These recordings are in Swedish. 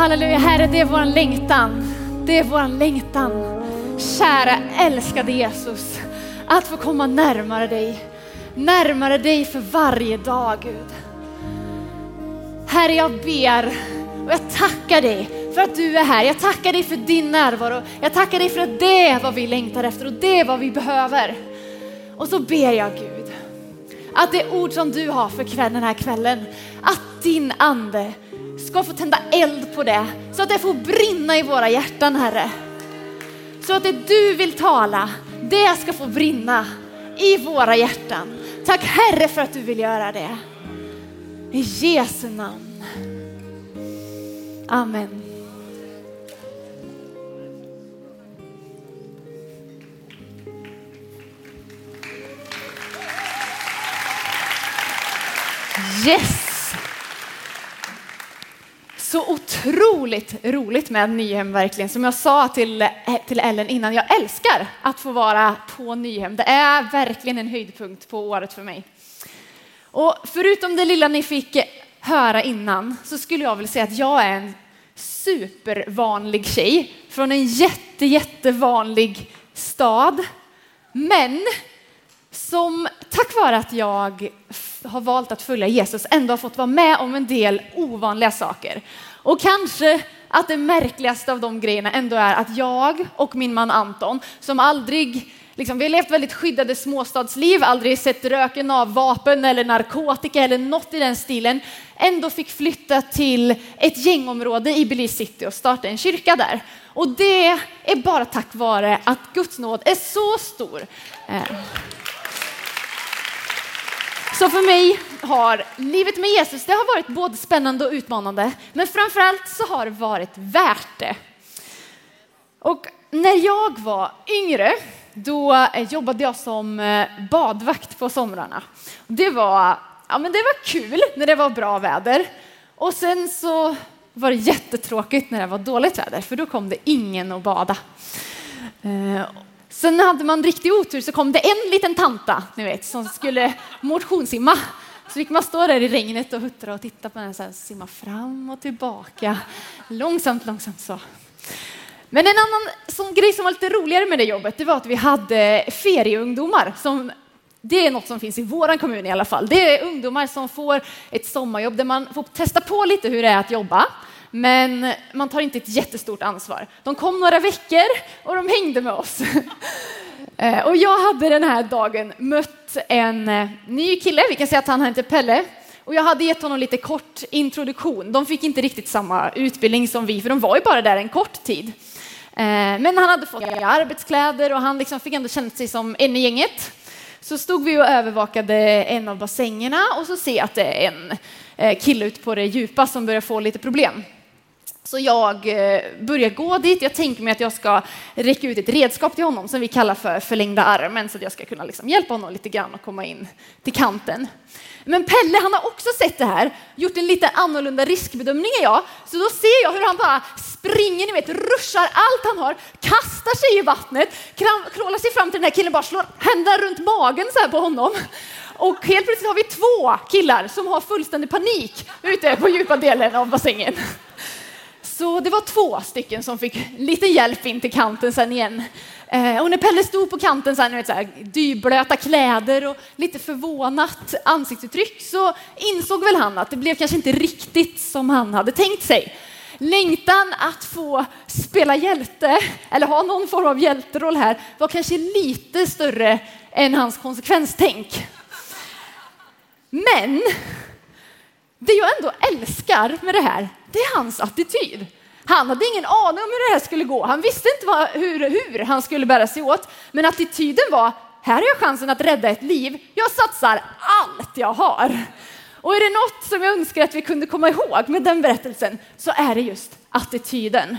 Halleluja, Herre, det är vår längtan. Det är vår längtan. Kära älskade Jesus, att få komma närmare dig. Närmare dig för varje dag, Gud. Herre, jag ber och jag tackar dig för att du är här. Jag tackar dig för din närvaro. Jag tackar dig för att det är vad vi längtar efter och det är vad vi behöver. Och så ber jag Gud att det ord som du har för kvällen, den här kvällen, att din ande ska få tända eld på det så att det får brinna i våra hjärtan Herre. Så att det du vill tala, det ska få brinna i våra hjärtan. Tack Herre för att du vill göra det. I Jesu namn. Amen. Yes! Så otroligt roligt med Nyhem verkligen. Som jag sa till, eh, till Ellen innan, jag älskar att få vara på Nyhem. Det är verkligen en höjdpunkt på året för mig. Och förutom det lilla ni fick höra innan så skulle jag vilja säga att jag är en supervanlig tjej från en jätte, jättevanlig stad. Men som tack vare att jag har valt att följa Jesus ändå har fått vara med om en del ovanliga saker. Och kanske att det märkligaste av de grejerna ändå är att jag och min man Anton, som aldrig Liksom, vi har levt väldigt skyddade småstadsliv, aldrig sett röken av vapen eller narkotika eller något i den stilen. Ändå fick flytta till ett gängområde i Belize City och starta en kyrka där. Och det är bara tack vare att Guds nåd är så stor. Eh, så för mig har livet med Jesus det har varit både spännande och utmanande. Men framförallt så har det varit värt det. Och när jag var yngre då eh, jobbade jag som eh, badvakt på somrarna. Det var, ja, men det var kul när det var bra väder. Och sen så var det jättetråkigt när det var dåligt väder för då kom det ingen att bada. Eh, Sen hade man riktig otur så kom det en liten tanta, ni vet, som skulle motionssimma. Så fick man stå där i regnet och huttra och titta på den så här, simma fram och tillbaka. Långsamt, långsamt så. Men en annan sån grej som var lite roligare med det jobbet, det var att vi hade ferieungdomar som det är något som finns i vår kommun i alla fall. Det är ungdomar som får ett sommarjobb där man får testa på lite hur det är att jobba. Men man tar inte ett jättestort ansvar. De kom några veckor och de hängde med oss. Eh, och jag hade den här dagen mött en eh, ny kille, vi kan säga att han heter Pelle. Och jag hade gett honom lite kort introduktion. De fick inte riktigt samma utbildning som vi, för de var ju bara där en kort tid. Eh, men han hade fått nya arbetskläder och han liksom fick ändå känna sig som en i gänget. Så stod vi och övervakade en av bassängerna och så ser jag att det är en kille ute på det djupa som börjar få lite problem. Så jag eh, börjar gå dit. Jag tänker mig att jag ska räcka ut ett redskap till honom som vi kallar för förlängda armen så att jag ska kunna liksom hjälpa honom lite grann att komma in till kanten. Men Pelle han har också sett det här, gjort en lite annorlunda riskbedömning än jag. Så då ser jag hur han bara springer, ni vet, ruschar allt han har, kastar sig i vattnet, krålar sig fram till den här killen, bara slår händerna runt magen så här på honom. Och helt plötsligt har vi två killar som har fullständig panik ute på djupa delen av bassängen. Så det var två stycken som fick lite hjälp in till kanten sen igen. Eh, och när Pelle stod på kanten, sen, vet, så här, dyblöta kläder och lite förvånat ansiktsuttryck, så insåg väl han att det blev kanske inte riktigt som han hade tänkt sig. Längtan att få spela hjälte, eller ha någon form av hjälteroll här, var kanske lite större än hans konsekvenstänk. Men det jag ändå älskar med det här, det är hans attityd. Han hade ingen aning om hur det här skulle gå. Han visste inte vad, hur, hur han skulle bära sig åt. Men attityden var, här har jag chansen att rädda ett liv. Jag satsar allt jag har. Och är det något som jag önskar att vi kunde komma ihåg med den berättelsen så är det just attityden.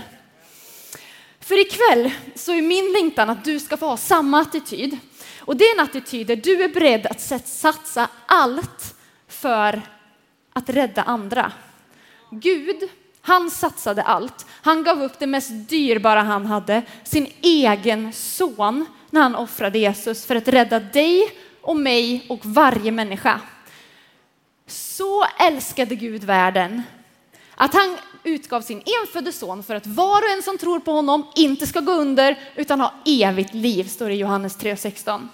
För ikväll så är min längtan att du ska få ha samma attityd. Och det är en attityd där du är beredd att satsa allt för att rädda andra. Gud, han satsade allt. Han gav upp det mest dyrbara han hade, sin egen son, när han offrade Jesus för att rädda dig och mig och varje människa. Så älskade Gud världen Att han utgav sin enfödde son för att var och en som tror på honom inte ska gå under utan ha evigt liv, står det i Johannes 3.16.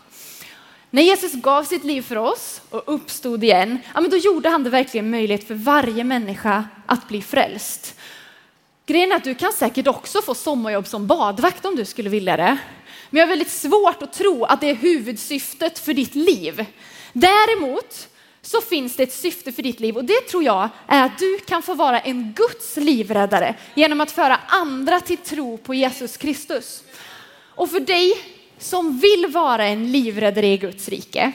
När Jesus gav sitt liv för oss och uppstod igen, ja, men då gjorde han det verkligen möjligt för varje människa att bli frälst. Grejen är att du kan säkert också få sommarjobb som badvakt om du skulle vilja det. Men jag har väldigt svårt att tro att det är huvudsyftet för ditt liv. Däremot så finns det ett syfte för ditt liv och det tror jag är att du kan få vara en Guds livräddare genom att föra andra till tro på Jesus Kristus. Och för dig som vill vara en livräddare i Guds rike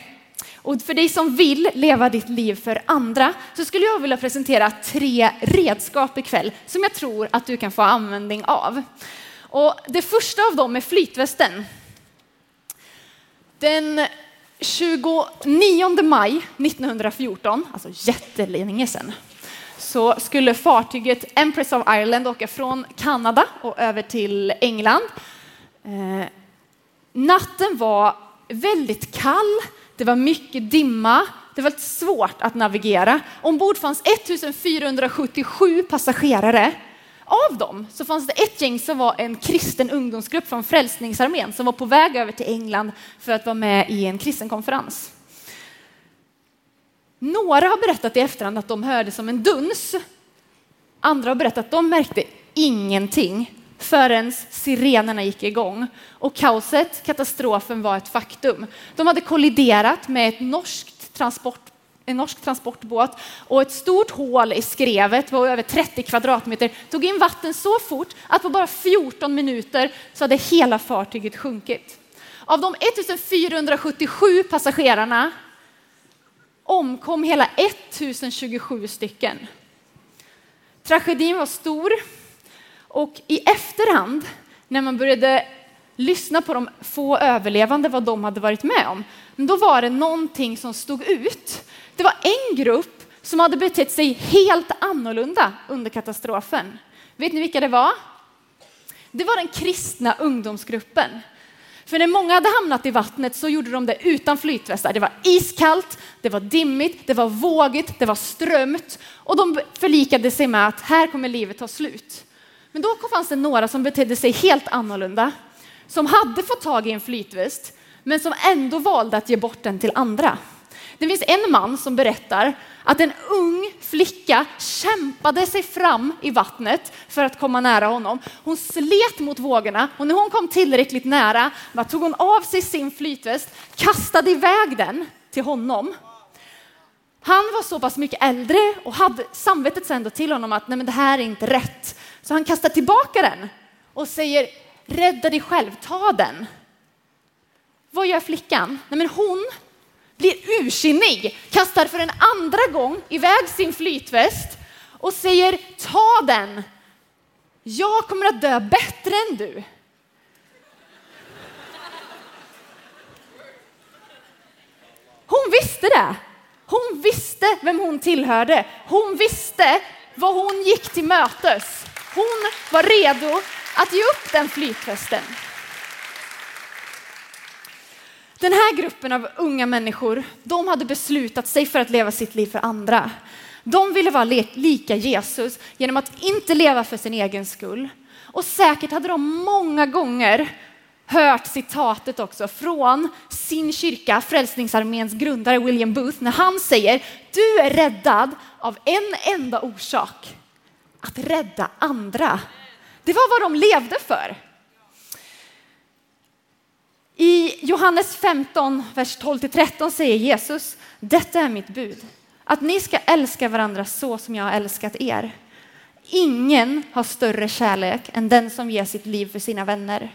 och för dig som vill leva ditt liv för andra så skulle jag vilja presentera tre redskap ikväll som jag tror att du kan få användning av. Och det första av dem är flytvästen. Den 29 maj 1914, alltså jättelänge sedan, så skulle fartyget Empress of Ireland åka från Kanada och över till England. Eh, Natten var väldigt kall, det var mycket dimma, det var svårt att navigera. Ombord fanns 1477 passagerare av dem så fanns det ett gäng som var en kristen ungdomsgrupp från Frälsningsarmén som var på väg över till England för att vara med i en kristen konferens. Några har berättat i efterhand att de hörde som en duns. Andra har berättat att de märkte ingenting förrän sirenerna gick igång och kaoset, katastrofen var ett faktum. De hade kolliderat med ett norskt transport en norsk transportbåt och ett stort hål i skrevet på över 30 kvadratmeter tog in vatten så fort att på bara 14 minuter så hade hela fartyget sjunkit. Av de 1477 passagerarna omkom hela 1027 stycken. Tragedin var stor och i efterhand när man började lyssna på de få överlevande vad de hade varit med om, då var det någonting som stod ut. Det var en grupp som hade betett sig helt annorlunda under katastrofen. Vet ni vilka det var? Det var den kristna ungdomsgruppen. För när många hade hamnat i vattnet så gjorde de det utan flytvästar. Det var iskallt, det var dimmigt, det var vågigt, det var strömt och de förlikade sig med att här kommer livet ta slut. Men då fanns det några som betedde sig helt annorlunda, som hade fått tag i en flytväst, men som ändå valde att ge bort den till andra. Det finns en man som berättar att en ung flicka kämpade sig fram i vattnet för att komma nära honom. Hon slet mot vågorna och när hon kom tillräckligt nära tog hon av sig sin flytväst, kastade iväg den till honom. Han var så pass mycket äldre och hade samvetet sände till honom att Nej, men det här är inte rätt. Så han kastar tillbaka den och säger rädda dig själv, ta den. Vad gör flickan? Nej, men hon blir ursinnig, kastar för en andra gång iväg sin flytväst och säger ta den. Jag kommer att dö bättre än du. Hon visste det. Hon visste vem hon tillhörde. Hon visste vad hon gick till mötes. Hon var redo att ge upp den flytvästen. Den här gruppen av unga människor, de hade beslutat sig för att leva sitt liv för andra. De ville vara lika Jesus genom att inte leva för sin egen skull. Och säkert hade de många gånger hört citatet också från sin kyrka, Frälsningsarméns grundare William Booth, när han säger du är räddad av en enda orsak, att rädda andra. Det var vad de levde för. I Johannes 15, vers 12-13 säger Jesus, detta är mitt bud, att ni ska älska varandra så som jag har älskat er. Ingen har större kärlek än den som ger sitt liv för sina vänner.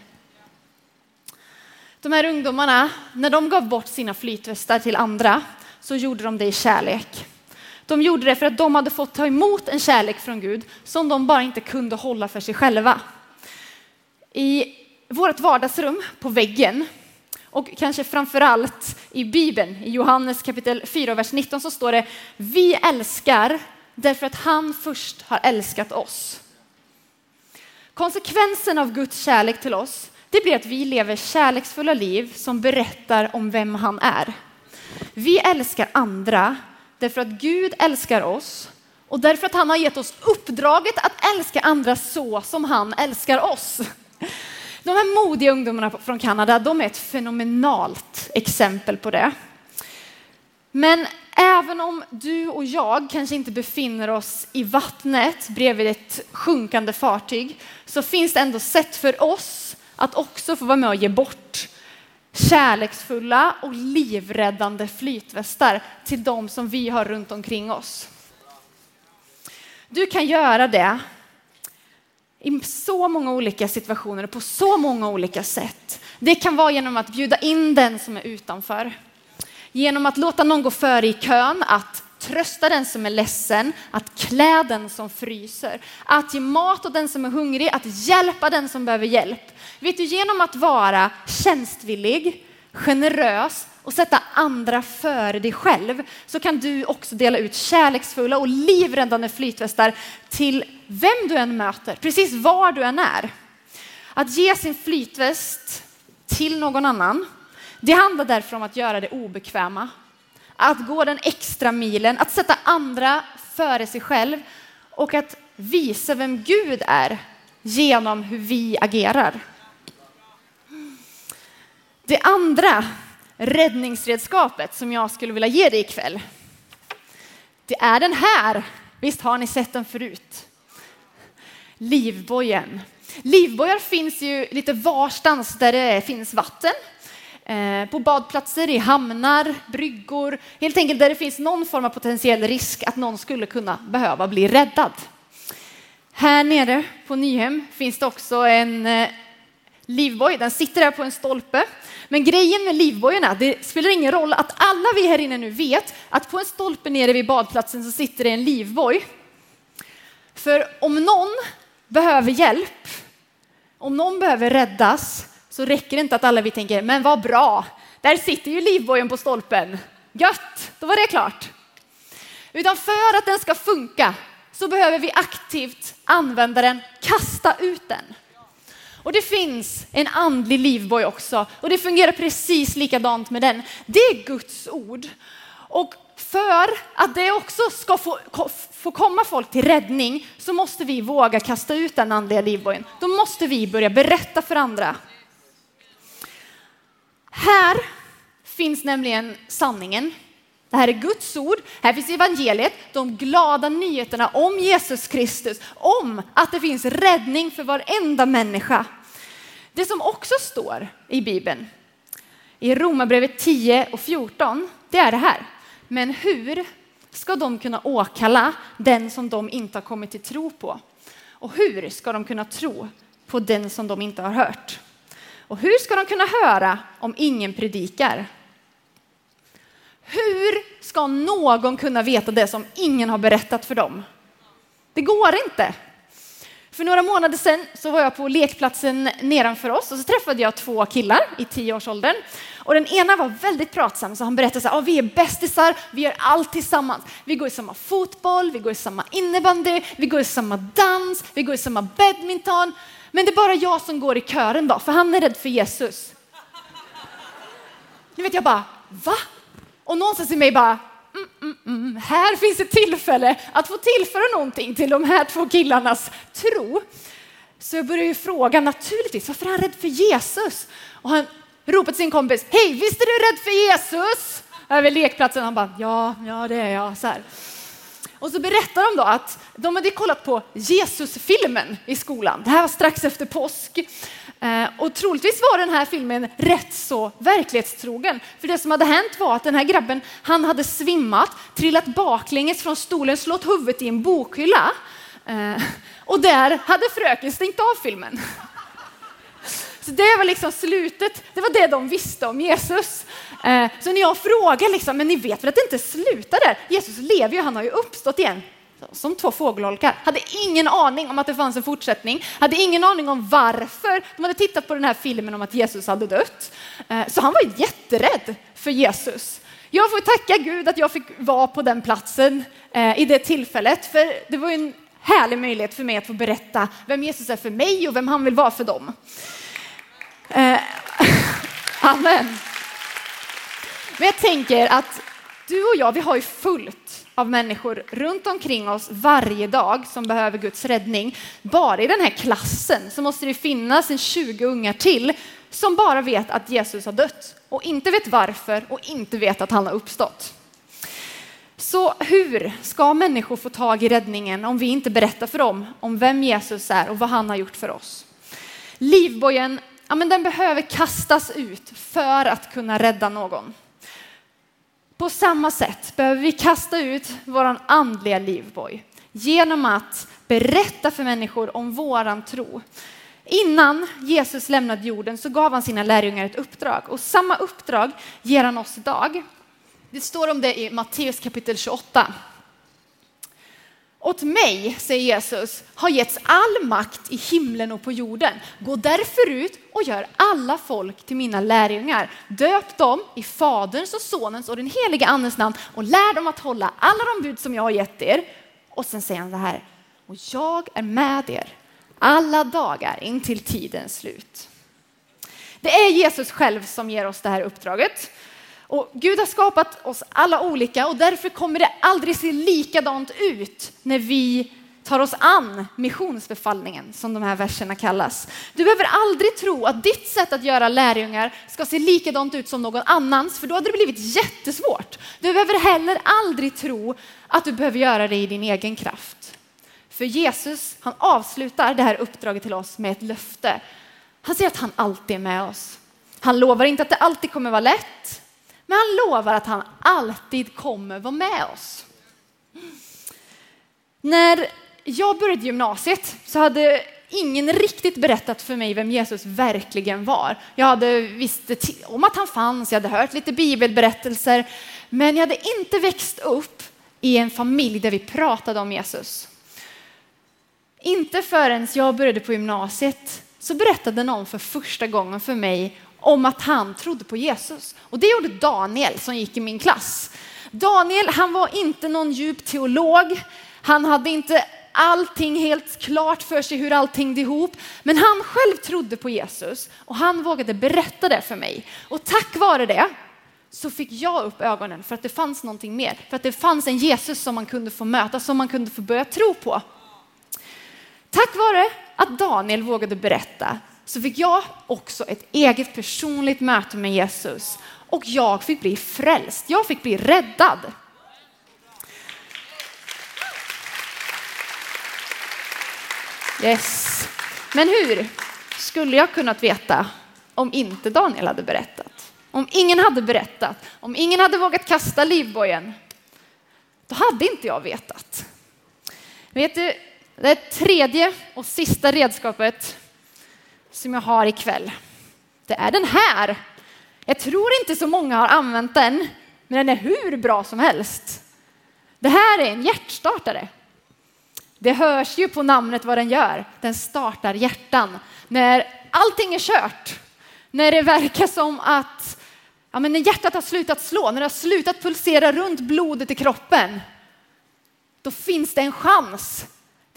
De här ungdomarna, när de gav bort sina flytvästar till andra så gjorde de det i kärlek. De gjorde det för att de hade fått ta emot en kärlek från Gud som de bara inte kunde hålla för sig själva. I vårt vardagsrum på väggen och kanske framför allt i Bibeln, i Johannes kapitel 4, vers 19 så står det Vi älskar därför att han först har älskat oss. Konsekvensen av Guds kärlek till oss det blir att vi lever kärleksfulla liv som berättar om vem han är. Vi älskar andra därför att Gud älskar oss och därför att han har gett oss uppdraget att älska andra så som han älskar oss. De här modiga ungdomarna från Kanada, de är ett fenomenalt exempel på det. Men även om du och jag kanske inte befinner oss i vattnet bredvid ett sjunkande fartyg så finns det ändå sätt för oss att också få vara med och ge bort kärleksfulla och livräddande flytvästar till de som vi har runt omkring oss. Du kan göra det i så många olika situationer och på så många olika sätt. Det kan vara genom att bjuda in den som är utanför. Genom att låta någon gå före i kön, att trösta den som är ledsen, att klä den som fryser, att ge mat åt den som är hungrig, att hjälpa den som behöver hjälp. Vet du, genom att vara tjänstvillig, generös och sätta andra före dig själv så kan du också dela ut kärleksfulla och livräddande flytvästar till vem du än möter, precis var du än är. Att ge sin flytväst till någon annan, det handlar därför om att göra det obekväma. Att gå den extra milen, att sätta andra före sig själv och att visa vem Gud är genom hur vi agerar. Det andra räddningsredskapet som jag skulle vilja ge dig ikväll, det är den här. Visst har ni sett den förut? Livbojen. Livbojar finns ju lite varstans där det finns vatten. Eh, på badplatser, i hamnar, bryggor, helt enkelt där det finns någon form av potentiell risk att någon skulle kunna behöva bli räddad. Här nere på Nyhem finns det också en eh, livboj. Den sitter där på en stolpe. Men grejen med livbojarna, det spelar ingen roll att alla vi här inne nu vet att på en stolpe nere vid badplatsen så sitter det en livboj. För om någon behöver hjälp, om någon behöver räddas, så räcker det inte att alla vi tänker, men vad bra, där sitter ju livbojen på stolpen. Gött, då var det klart. Utan för att den ska funka så behöver vi aktivt använda den, kasta ut den. Och det finns en andlig livboj också och det fungerar precis likadant med den. Det är Guds ord. Och för att det också ska få, få komma folk till räddning så måste vi våga kasta ut den andliga livbojen. Då måste vi börja berätta för andra. Här finns nämligen sanningen. Det här är Guds ord, här finns evangeliet, de glada nyheterna om Jesus Kristus, om att det finns räddning för varenda människa. Det som också står i Bibeln, i Romarbrevet 10 och 14, det är det här. Men hur ska de kunna åkalla den som de inte har kommit till tro på? Och hur ska de kunna tro på den som de inte har hört? Och hur ska de kunna höra om ingen predikar? Hur ska någon kunna veta det som ingen har berättat för dem? Det går inte. För några månader sedan så var jag på lekplatsen nedanför oss och så träffade jag två killar i tioårsåldern. Och den ena var väldigt pratsam så han berättade att ah, vi är bästisar, vi gör allt tillsammans. Vi går i samma fotboll, vi går i samma innebandy, vi går i samma dans, vi går i samma badminton. Men det är bara jag som går i kören då, för han är rädd för Jesus. Nu vet jag bara, va? Och någonstans i mig bara, mm, mm, mm. här finns ett tillfälle att få tillföra någonting till de här två killarnas tro. Så jag börjar ju fråga naturligtvis, varför är han rädd för Jesus? Och han ropar till sin kompis, hej, visst är du rädd för Jesus? Över lekplatsen. Han bara, ja, ja det är jag. Så här. Och så berättar de då att de hade kollat på Jesusfilmen i skolan. Det här var strax efter påsk. Eh, och troligtvis var den här filmen rätt så verklighetstrogen. För det som hade hänt var att den här grabben, han hade svimmat, trillat baklänges från stolen, slått huvudet i en bokhylla. Eh, och där hade fröken stängt av filmen. Så det var liksom slutet, det var det de visste om Jesus. Eh, så när jag frågar, liksom, men ni vet väl att det inte slutar där? Jesus lever ju, han har ju uppstått igen. Som två fågelholkar. Hade ingen aning om att det fanns en fortsättning. Hade ingen aning om varför. De hade tittat på den här filmen om att Jesus hade dött. Eh, så han var jätterädd för Jesus. Jag får tacka Gud att jag fick vara på den platsen eh, i det tillfället. För det var en härlig möjlighet för mig att få berätta vem Jesus är för mig och vem han vill vara för dem. Eh, amen. Men jag tänker att du och jag, vi har ju fullt av människor runt omkring oss varje dag som behöver Guds räddning. Bara i den här klassen så måste det finnas en 20 ungar till som bara vet att Jesus har dött och inte vet varför och inte vet att han har uppstått. Så hur ska människor få tag i räddningen om vi inte berättar för dem om vem Jesus är och vad han har gjort för oss? Livbojen, ja, men den behöver kastas ut för att kunna rädda någon. På samma sätt behöver vi kasta ut vår andliga livboj genom att berätta för människor om våran tro. Innan Jesus lämnade jorden så gav han sina lärjungar ett uppdrag och samma uppdrag ger han oss idag. Det står om det i Matteus kapitel 28. Åt mig, säger Jesus, har getts all makt i himlen och på jorden. Gå därför ut och gör alla folk till mina lärjungar. Döp dem i Faderns och Sonens och den heliga Andens namn och lär dem att hålla alla de bud som jag har gett er. Och sen säger han så här, och jag är med er alla dagar in till tidens slut. Det är Jesus själv som ger oss det här uppdraget. Och Gud har skapat oss alla olika och därför kommer det aldrig se likadant ut när vi tar oss an missionsbefallningen som de här verserna kallas. Du behöver aldrig tro att ditt sätt att göra lärjungar ska se likadant ut som någon annans, för då hade det blivit jättesvårt. Du behöver heller aldrig tro att du behöver göra det i din egen kraft. För Jesus, han avslutar det här uppdraget till oss med ett löfte. Han säger att han alltid är med oss. Han lovar inte att det alltid kommer vara lätt, men han lovar att han alltid kommer vara med oss. När jag började gymnasiet så hade ingen riktigt berättat för mig vem Jesus verkligen var. Jag hade visst om att han fanns, jag hade hört lite bibelberättelser, men jag hade inte växt upp i en familj där vi pratade om Jesus. Inte förrän jag började på gymnasiet så berättade någon för första gången för mig om att han trodde på Jesus. Och det gjorde Daniel som gick i min klass. Daniel, han var inte någon djup teolog. Han hade inte allting helt klart för sig hur allting hängde ihop. Men han själv trodde på Jesus och han vågade berätta det för mig. Och tack vare det så fick jag upp ögonen för att det fanns någonting mer. För att det fanns en Jesus som man kunde få möta, som man kunde få börja tro på. Tack vare att Daniel vågade berätta så fick jag också ett eget personligt möte med Jesus och jag fick bli frälst. Jag fick bli räddad. Yes. Men hur skulle jag kunnat veta om inte Daniel hade berättat? Om ingen hade berättat, om ingen hade vågat kasta livbojen, då hade inte jag vetat. Vet du, det tredje och sista redskapet som jag har ikväll, det är den här. Jag tror inte så många har använt den, men den är hur bra som helst. Det här är en hjärtstartare. Det hörs ju på namnet vad den gör. Den startar hjärtan. När allting är kört, när det verkar som att ja, men när hjärtat har slutat slå, när det har slutat pulsera runt blodet i kroppen, då finns det en chans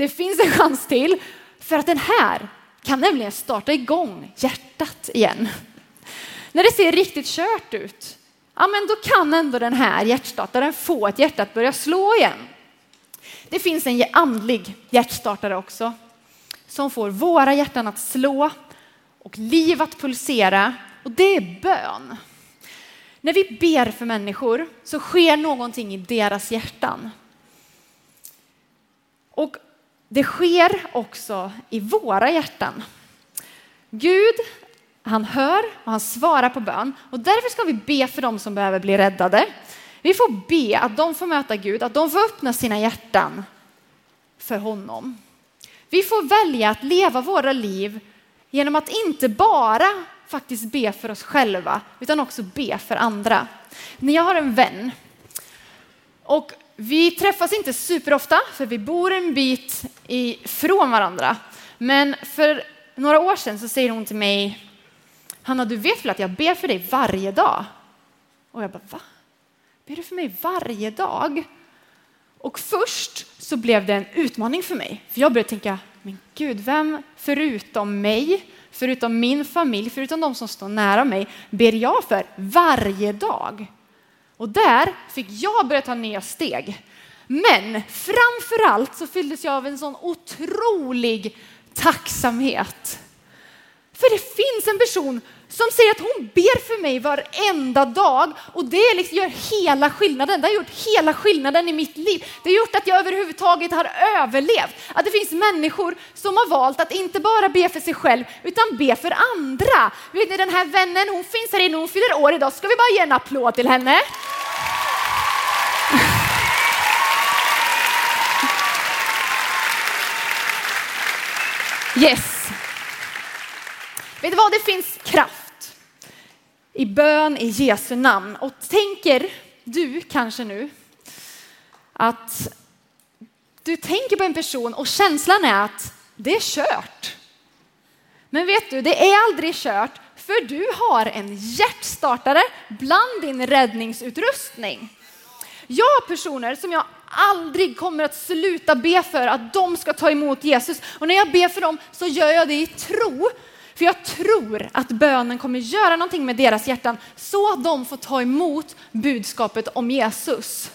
det finns en chans till för att den här kan nämligen starta igång hjärtat igen. När det ser riktigt kört ut, ja men då kan ändå den här hjärtstartaren få ett hjärta att börja slå igen. Det finns en andlig hjärtstartare också som får våra hjärtan att slå och liv att pulsera och det är bön. När vi ber för människor så sker någonting i deras hjärtan. Och det sker också i våra hjärtan. Gud, han hör och han svarar på bön och därför ska vi be för dem som behöver bli räddade. Vi får be att de får möta Gud, att de får öppna sina hjärtan för honom. Vi får välja att leva våra liv genom att inte bara faktiskt be för oss själva utan också be för andra. När jag har en vän och vi träffas inte superofta för vi bor en bit ifrån varandra. Men för några år sedan så säger hon till mig, Hanna du vet väl att jag ber för dig varje dag? Och jag bara, va? Ber du för mig varje dag? Och först så blev det en utmaning för mig. För jag började tänka, men gud, vem förutom mig, förutom min familj, förutom de som står nära mig, ber jag för varje dag? Och där fick jag börja ta nya steg. Men framför allt så fylldes jag av en sån otrolig tacksamhet. För det finns en person som säger att hon ber för mig varenda dag och det liksom gör hela skillnaden. Det har gjort hela skillnaden i mitt liv. Det har gjort att jag överhuvudtaget har överlevt. Att det finns människor som har valt att inte bara be för sig själv utan be för andra. Vet ni den här vännen, hon finns här inne, hon fyller år idag. Ska vi bara ge en applåd till henne? Yes. Vet du vad, det finns kraft i bön i Jesu namn. Och tänker du kanske nu att du tänker på en person och känslan är att det är kört. Men vet du, det är aldrig kört för du har en hjärtstartare bland din räddningsutrustning. Jag har personer som jag aldrig kommer att sluta be för att de ska ta emot Jesus. Och när jag ber för dem så gör jag det i tro. För jag tror att bönen kommer göra någonting med deras hjärtan så att de får ta emot budskapet om Jesus.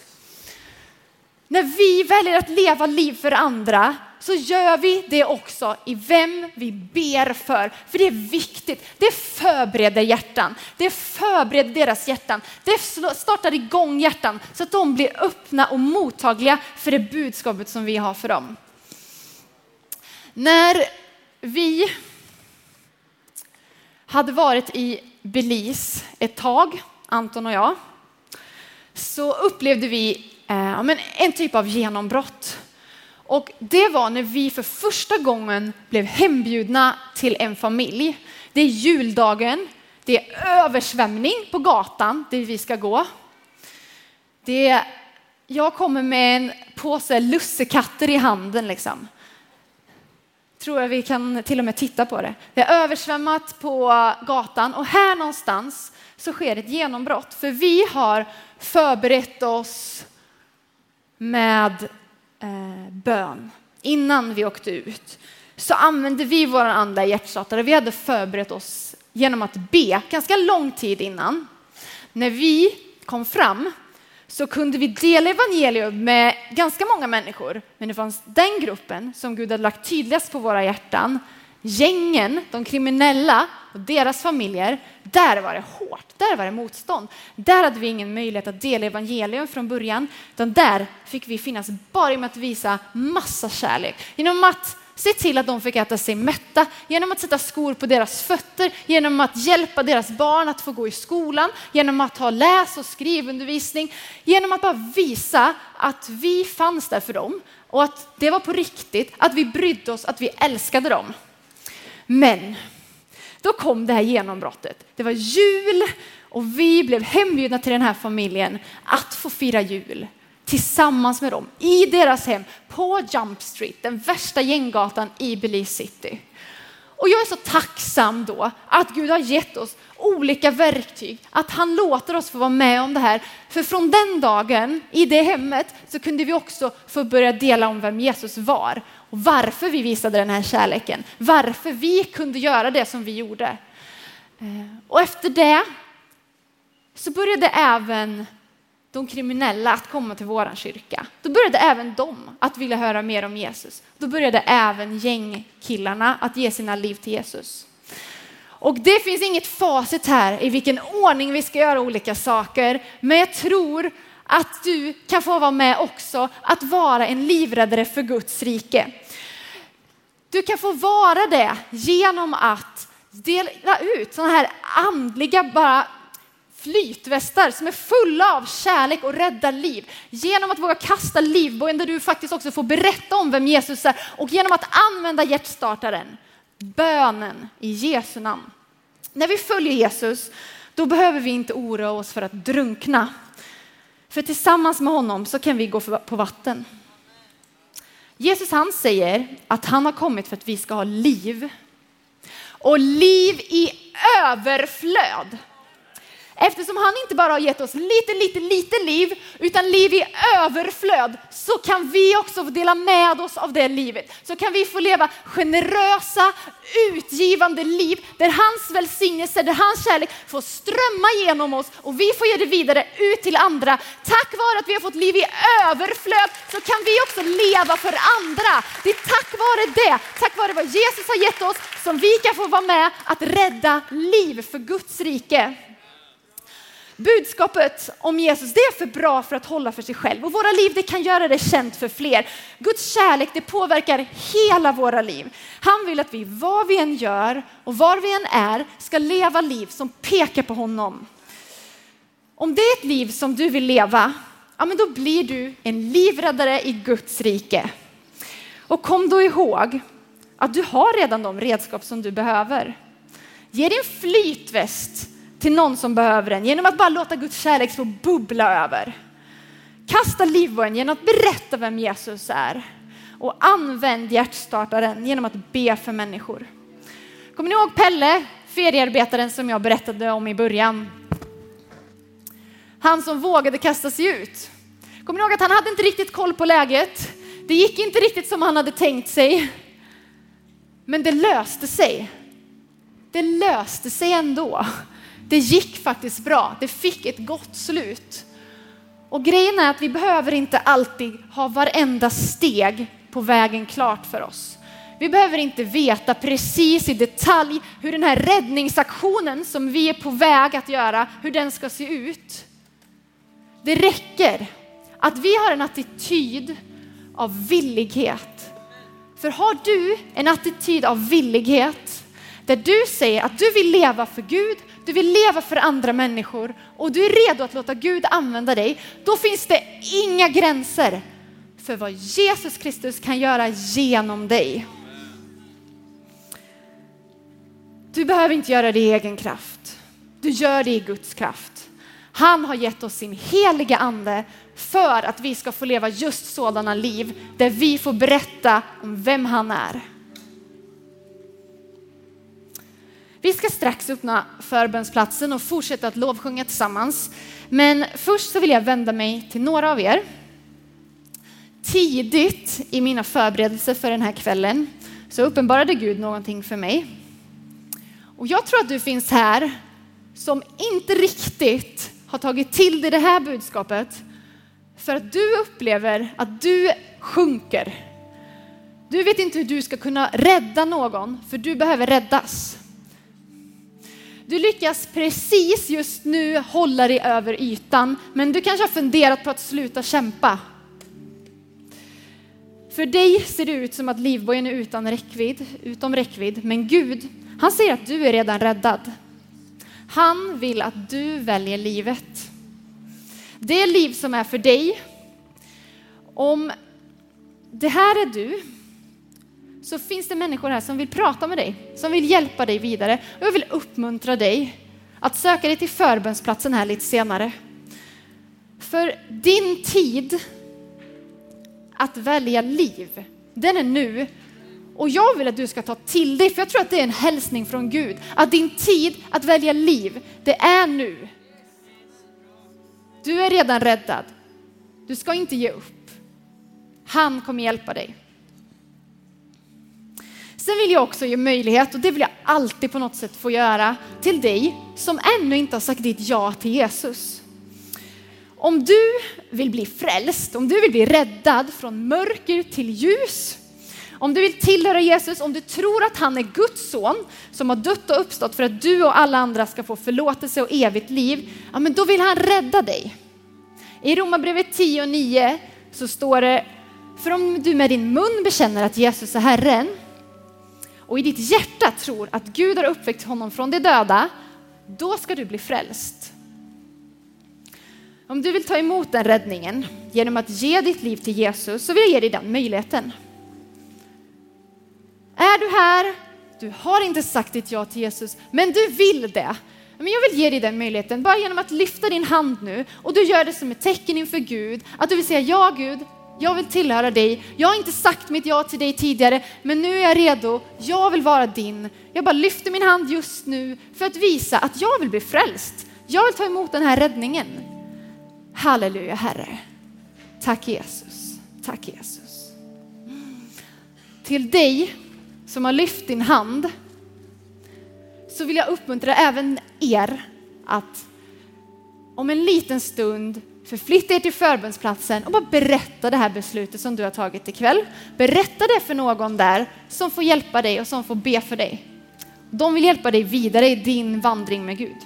När vi väljer att leva liv för andra så gör vi det också i vem vi ber för. För det är viktigt. Det förbereder hjärtan. Det förbereder deras hjärtan. Det startar igång hjärtan så att de blir öppna och mottagliga för det budskapet som vi har för dem. När vi hade varit i Belize ett tag, Anton och jag, så upplevde vi eh, en typ av genombrott. Och det var när vi för första gången blev hembjudna till en familj. Det är juldagen, det är översvämning på gatan där vi ska gå. Det är, jag kommer med en påse lussekatter i handen. Liksom. Tror jag vi kan till och med titta på det. Det är översvämmat på gatan och här någonstans så sker ett genombrott. För vi har förberett oss med eh, bön innan vi åkte ut så använde vi vår andliga hjärtstartare. Vi hade förberett oss genom att be ganska lång tid innan. När vi kom fram så kunde vi dela evangelium med ganska många människor. Men det fanns den gruppen som Gud hade lagt tydligast på våra hjärtan. Gängen, de kriminella och deras familjer, där var det hårt, där var det motstånd. Där hade vi ingen möjlighet att dela evangelium från början, utan där fick vi finnas bara genom att visa massa kärlek. Genom att se till att de fick äta sig mätta, genom att sätta skor på deras fötter, genom att hjälpa deras barn att få gå i skolan, genom att ha läs och skrivundervisning, genom att bara visa att vi fanns där för dem och att det var på riktigt, att vi brydde oss, att vi älskade dem. Men då kom det här genombrottet. Det var jul och vi blev hembjudna till den här familjen att få fira jul tillsammans med dem i deras hem på Jump Street, den värsta gänggatan i Belize City. Och jag är så tacksam då att Gud har gett oss olika verktyg, att han låter oss få vara med om det här. För från den dagen i det hemmet så kunde vi också få börja dela om vem Jesus var och varför vi visade den här kärleken, varför vi kunde göra det som vi gjorde. Eh, och efter det så började även de kriminella att komma till vår kyrka. Då började även de att vilja höra mer om Jesus. Då började även gängkillarna att ge sina liv till Jesus. Och det finns inget facit här i vilken ordning vi ska göra olika saker, men jag tror att du kan få vara med också att vara en livräddare för Guds rike. Du kan få vara det genom att dela ut sådana här andliga bara flytvästar som är fulla av kärlek och rädda liv. Genom att våga kasta livbojen där du faktiskt också får berätta om vem Jesus är och genom att använda hjärtstartaren, bönen i Jesu namn. När vi följer Jesus, då behöver vi inte oroa oss för att drunkna. För tillsammans med honom så kan vi gå på vatten. Jesus han säger att han har kommit för att vi ska ha liv. Och liv i överflöd. Eftersom han inte bara har gett oss lite, lite, lite liv, utan liv i överflöd, så kan vi också få dela med oss av det livet. Så kan vi få leva generösa, utgivande liv där hans välsignelse, där hans kärlek får strömma genom oss och vi får ge det vidare ut till andra. Tack vare att vi har fått liv i överflöd så kan vi också leva för andra. Det är tack vare det, tack vare vad Jesus har gett oss som vi kan få vara med att rädda liv för Guds rike. Budskapet om Jesus det är för bra för att hålla för sig själv och våra liv det kan göra det känt för fler. Guds kärlek det påverkar hela våra liv. Han vill att vi vad vi än gör och var vi än är ska leva liv som pekar på honom. Om det är ett liv som du vill leva, ja men då blir du en livräddare i Guds rike. Och kom då ihåg att du har redan de redskap som du behöver. Ge din flytväst till någon som behöver den genom att bara låta Guds kärlek få bubbla över. Kasta livbågen genom att berätta vem Jesus är och använd hjärtstartaren genom att be för människor. Kommer ni ihåg Pelle, feriearbetaren som jag berättade om i början? Han som vågade kasta sig ut. Kommer ni ihåg att han hade inte riktigt koll på läget? Det gick inte riktigt som han hade tänkt sig. Men det löste sig. Det löste sig ändå. Det gick faktiskt bra. Det fick ett gott slut. Och grejen är att vi behöver inte alltid ha varenda steg på vägen klart för oss. Vi behöver inte veta precis i detalj hur den här räddningsaktionen som vi är på väg att göra, hur den ska se ut. Det räcker att vi har en attityd av villighet. För har du en attityd av villighet där du säger att du vill leva för Gud, du vill leva för andra människor och du är redo att låta Gud använda dig, då finns det inga gränser för vad Jesus Kristus kan göra genom dig. Du behöver inte göra det i egen kraft. Du gör det i Guds kraft. Han har gett oss sin heliga ande för att vi ska få leva just sådana liv där vi får berätta om vem han är. Vi ska strax öppna förbönsplatsen och fortsätta att lovsjunga tillsammans. Men först så vill jag vända mig till några av er. Tidigt i mina förberedelser för den här kvällen så uppenbarade Gud någonting för mig. Och jag tror att du finns här som inte riktigt har tagit till dig det här budskapet för att du upplever att du sjunker. Du vet inte hur du ska kunna rädda någon, för du behöver räddas. Du lyckas precis just nu hålla dig över ytan, men du kanske har funderat på att sluta kämpa. För dig ser det ut som att livbojen är utan räckvidd, utom räckvidd, men Gud, han säger att du är redan räddad. Han vill att du väljer livet. Det liv som är för dig. Om det här är du, så finns det människor här som vill prata med dig, som vill hjälpa dig vidare. Och jag vill uppmuntra dig att söka dig till förbönsplatsen här lite senare. För din tid att välja liv, den är nu. Och jag vill att du ska ta till dig, för jag tror att det är en hälsning från Gud, att din tid att välja liv, det är nu. Du är redan räddad. Du ska inte ge upp. Han kommer hjälpa dig. Sen vill jag också ge möjlighet, och det vill jag alltid på något sätt få göra, till dig som ännu inte har sagt ditt ja till Jesus. Om du vill bli frälst, om du vill bli räddad från mörker till ljus, om du vill tillhöra Jesus, om du tror att han är Guds son som har dött och uppstått för att du och alla andra ska få förlåtelse och evigt liv, ja men då vill han rädda dig. I Romarbrevet 10 och 9 så står det, för om du med din mun bekänner att Jesus är Herren och i ditt hjärta tror att Gud har uppväckt honom från de döda, då ska du bli frälst. Om du vill ta emot den räddningen genom att ge ditt liv till Jesus så vill jag ge dig den möjligheten. Är du här, du har inte sagt ditt ja till Jesus, men du vill det. Men jag vill ge dig den möjligheten bara genom att lyfta din hand nu och du gör det som ett tecken inför Gud. Att du vill säga ja Gud, jag vill tillhöra dig. Jag har inte sagt mitt ja till dig tidigare, men nu är jag redo. Jag vill vara din. Jag bara lyfter min hand just nu för att visa att jag vill bli frälst. Jag vill ta emot den här räddningen. Halleluja Herre. Tack Jesus. Tack Jesus. Till dig som har lyft din hand så vill jag uppmuntra även er att om en liten stund förflytta er till förbönsplatsen och bara berätta det här beslutet som du har tagit ikväll. Berätta det för någon där som får hjälpa dig och som får be för dig. De vill hjälpa dig vidare i din vandring med Gud.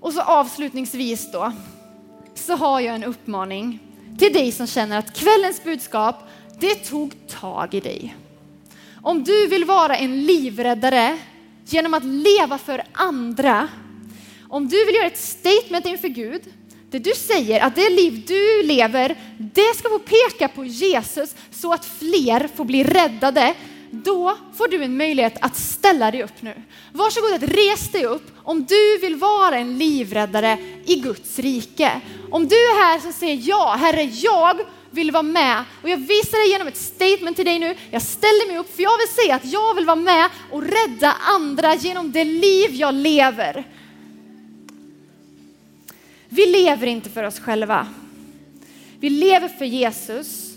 Och så avslutningsvis då, så har jag en uppmaning till dig som känner att kvällens budskap, det tog tag i dig. Om du vill vara en livräddare genom att leva för andra, om du vill göra ett statement inför Gud, det du säger att det liv du lever, det ska få peka på Jesus så att fler får bli räddade, då får du en möjlighet att ställa dig upp nu. Varsågod att res dig upp om du vill vara en livräddare i Guds rike. Om du är här som säger ja, Herre, jag vill vara med och jag visar dig genom ett statement till dig nu. Jag ställer mig upp för jag vill säga att jag vill vara med och rädda andra genom det liv jag lever. Vi lever inte för oss själva. Vi lever för Jesus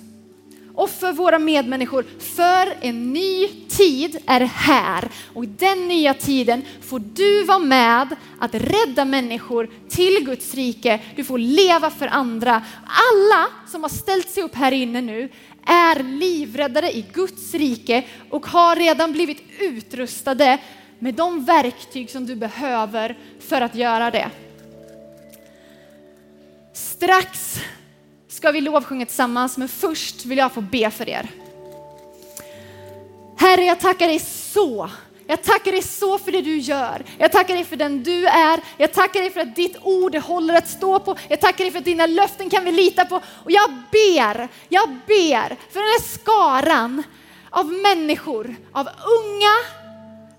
och för våra medmänniskor. För en ny tid är här och i den nya tiden får du vara med att rädda människor till Guds rike. Du får leva för andra. Alla som har ställt sig upp här inne nu är livräddare i Guds rike och har redan blivit utrustade med de verktyg som du behöver för att göra det. Strax ska vi lovsjunga tillsammans, men först vill jag få be för er. Herre, jag tackar dig så. Jag tackar dig så för det du gör. Jag tackar dig för den du är. Jag tackar dig för att ditt ord håller att stå på. Jag tackar dig för att dina löften kan vi lita på. Och jag ber, jag ber för den här skaran av människor, av unga,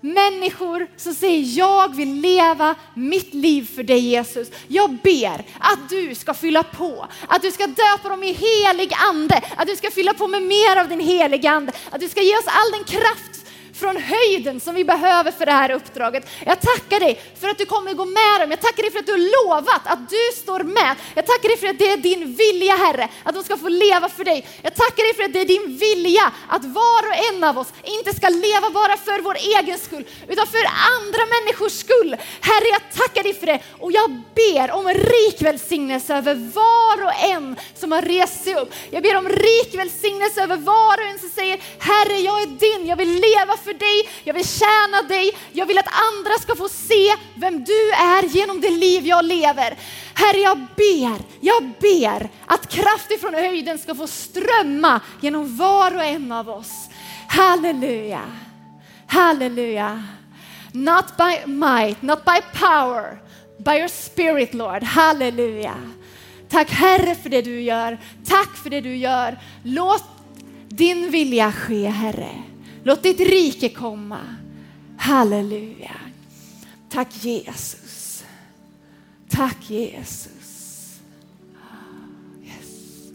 Människor som säger jag vill leva mitt liv för dig Jesus. Jag ber att du ska fylla på, att du ska döpa dem i helig ande, att du ska fylla på med mer av din heliga ande, att du ska ge oss all den kraft från höjden som vi behöver för det här uppdraget. Jag tackar dig för att du kommer gå med dem. Jag tackar dig för att du har lovat att du står med. Jag tackar dig för att det är din vilja Herre, att de ska få leva för dig. Jag tackar dig för att det är din vilja att var och en av oss inte ska leva bara för vår egen skull, utan för andra människors skull. Herre, jag tackar dig för det och jag ber om rik välsignelse över var och en som har rest sig upp. Jag ber om rik välsignelse över var och en som säger Herre, jag är din, jag vill leva för för dig, jag vill tjäna dig, jag vill att andra ska få se vem du är genom det liv jag lever. Herre, jag ber, jag ber att kraft ifrån höjden ska få strömma genom var och en av oss. Halleluja, halleluja. Not by might, not by power, by your spirit Lord. Halleluja. Tack Herre för det du gör. Tack för det du gör. Låt din vilja ske Herre. Låt ditt rike komma. Halleluja. Tack Jesus. Tack Jesus. Yes.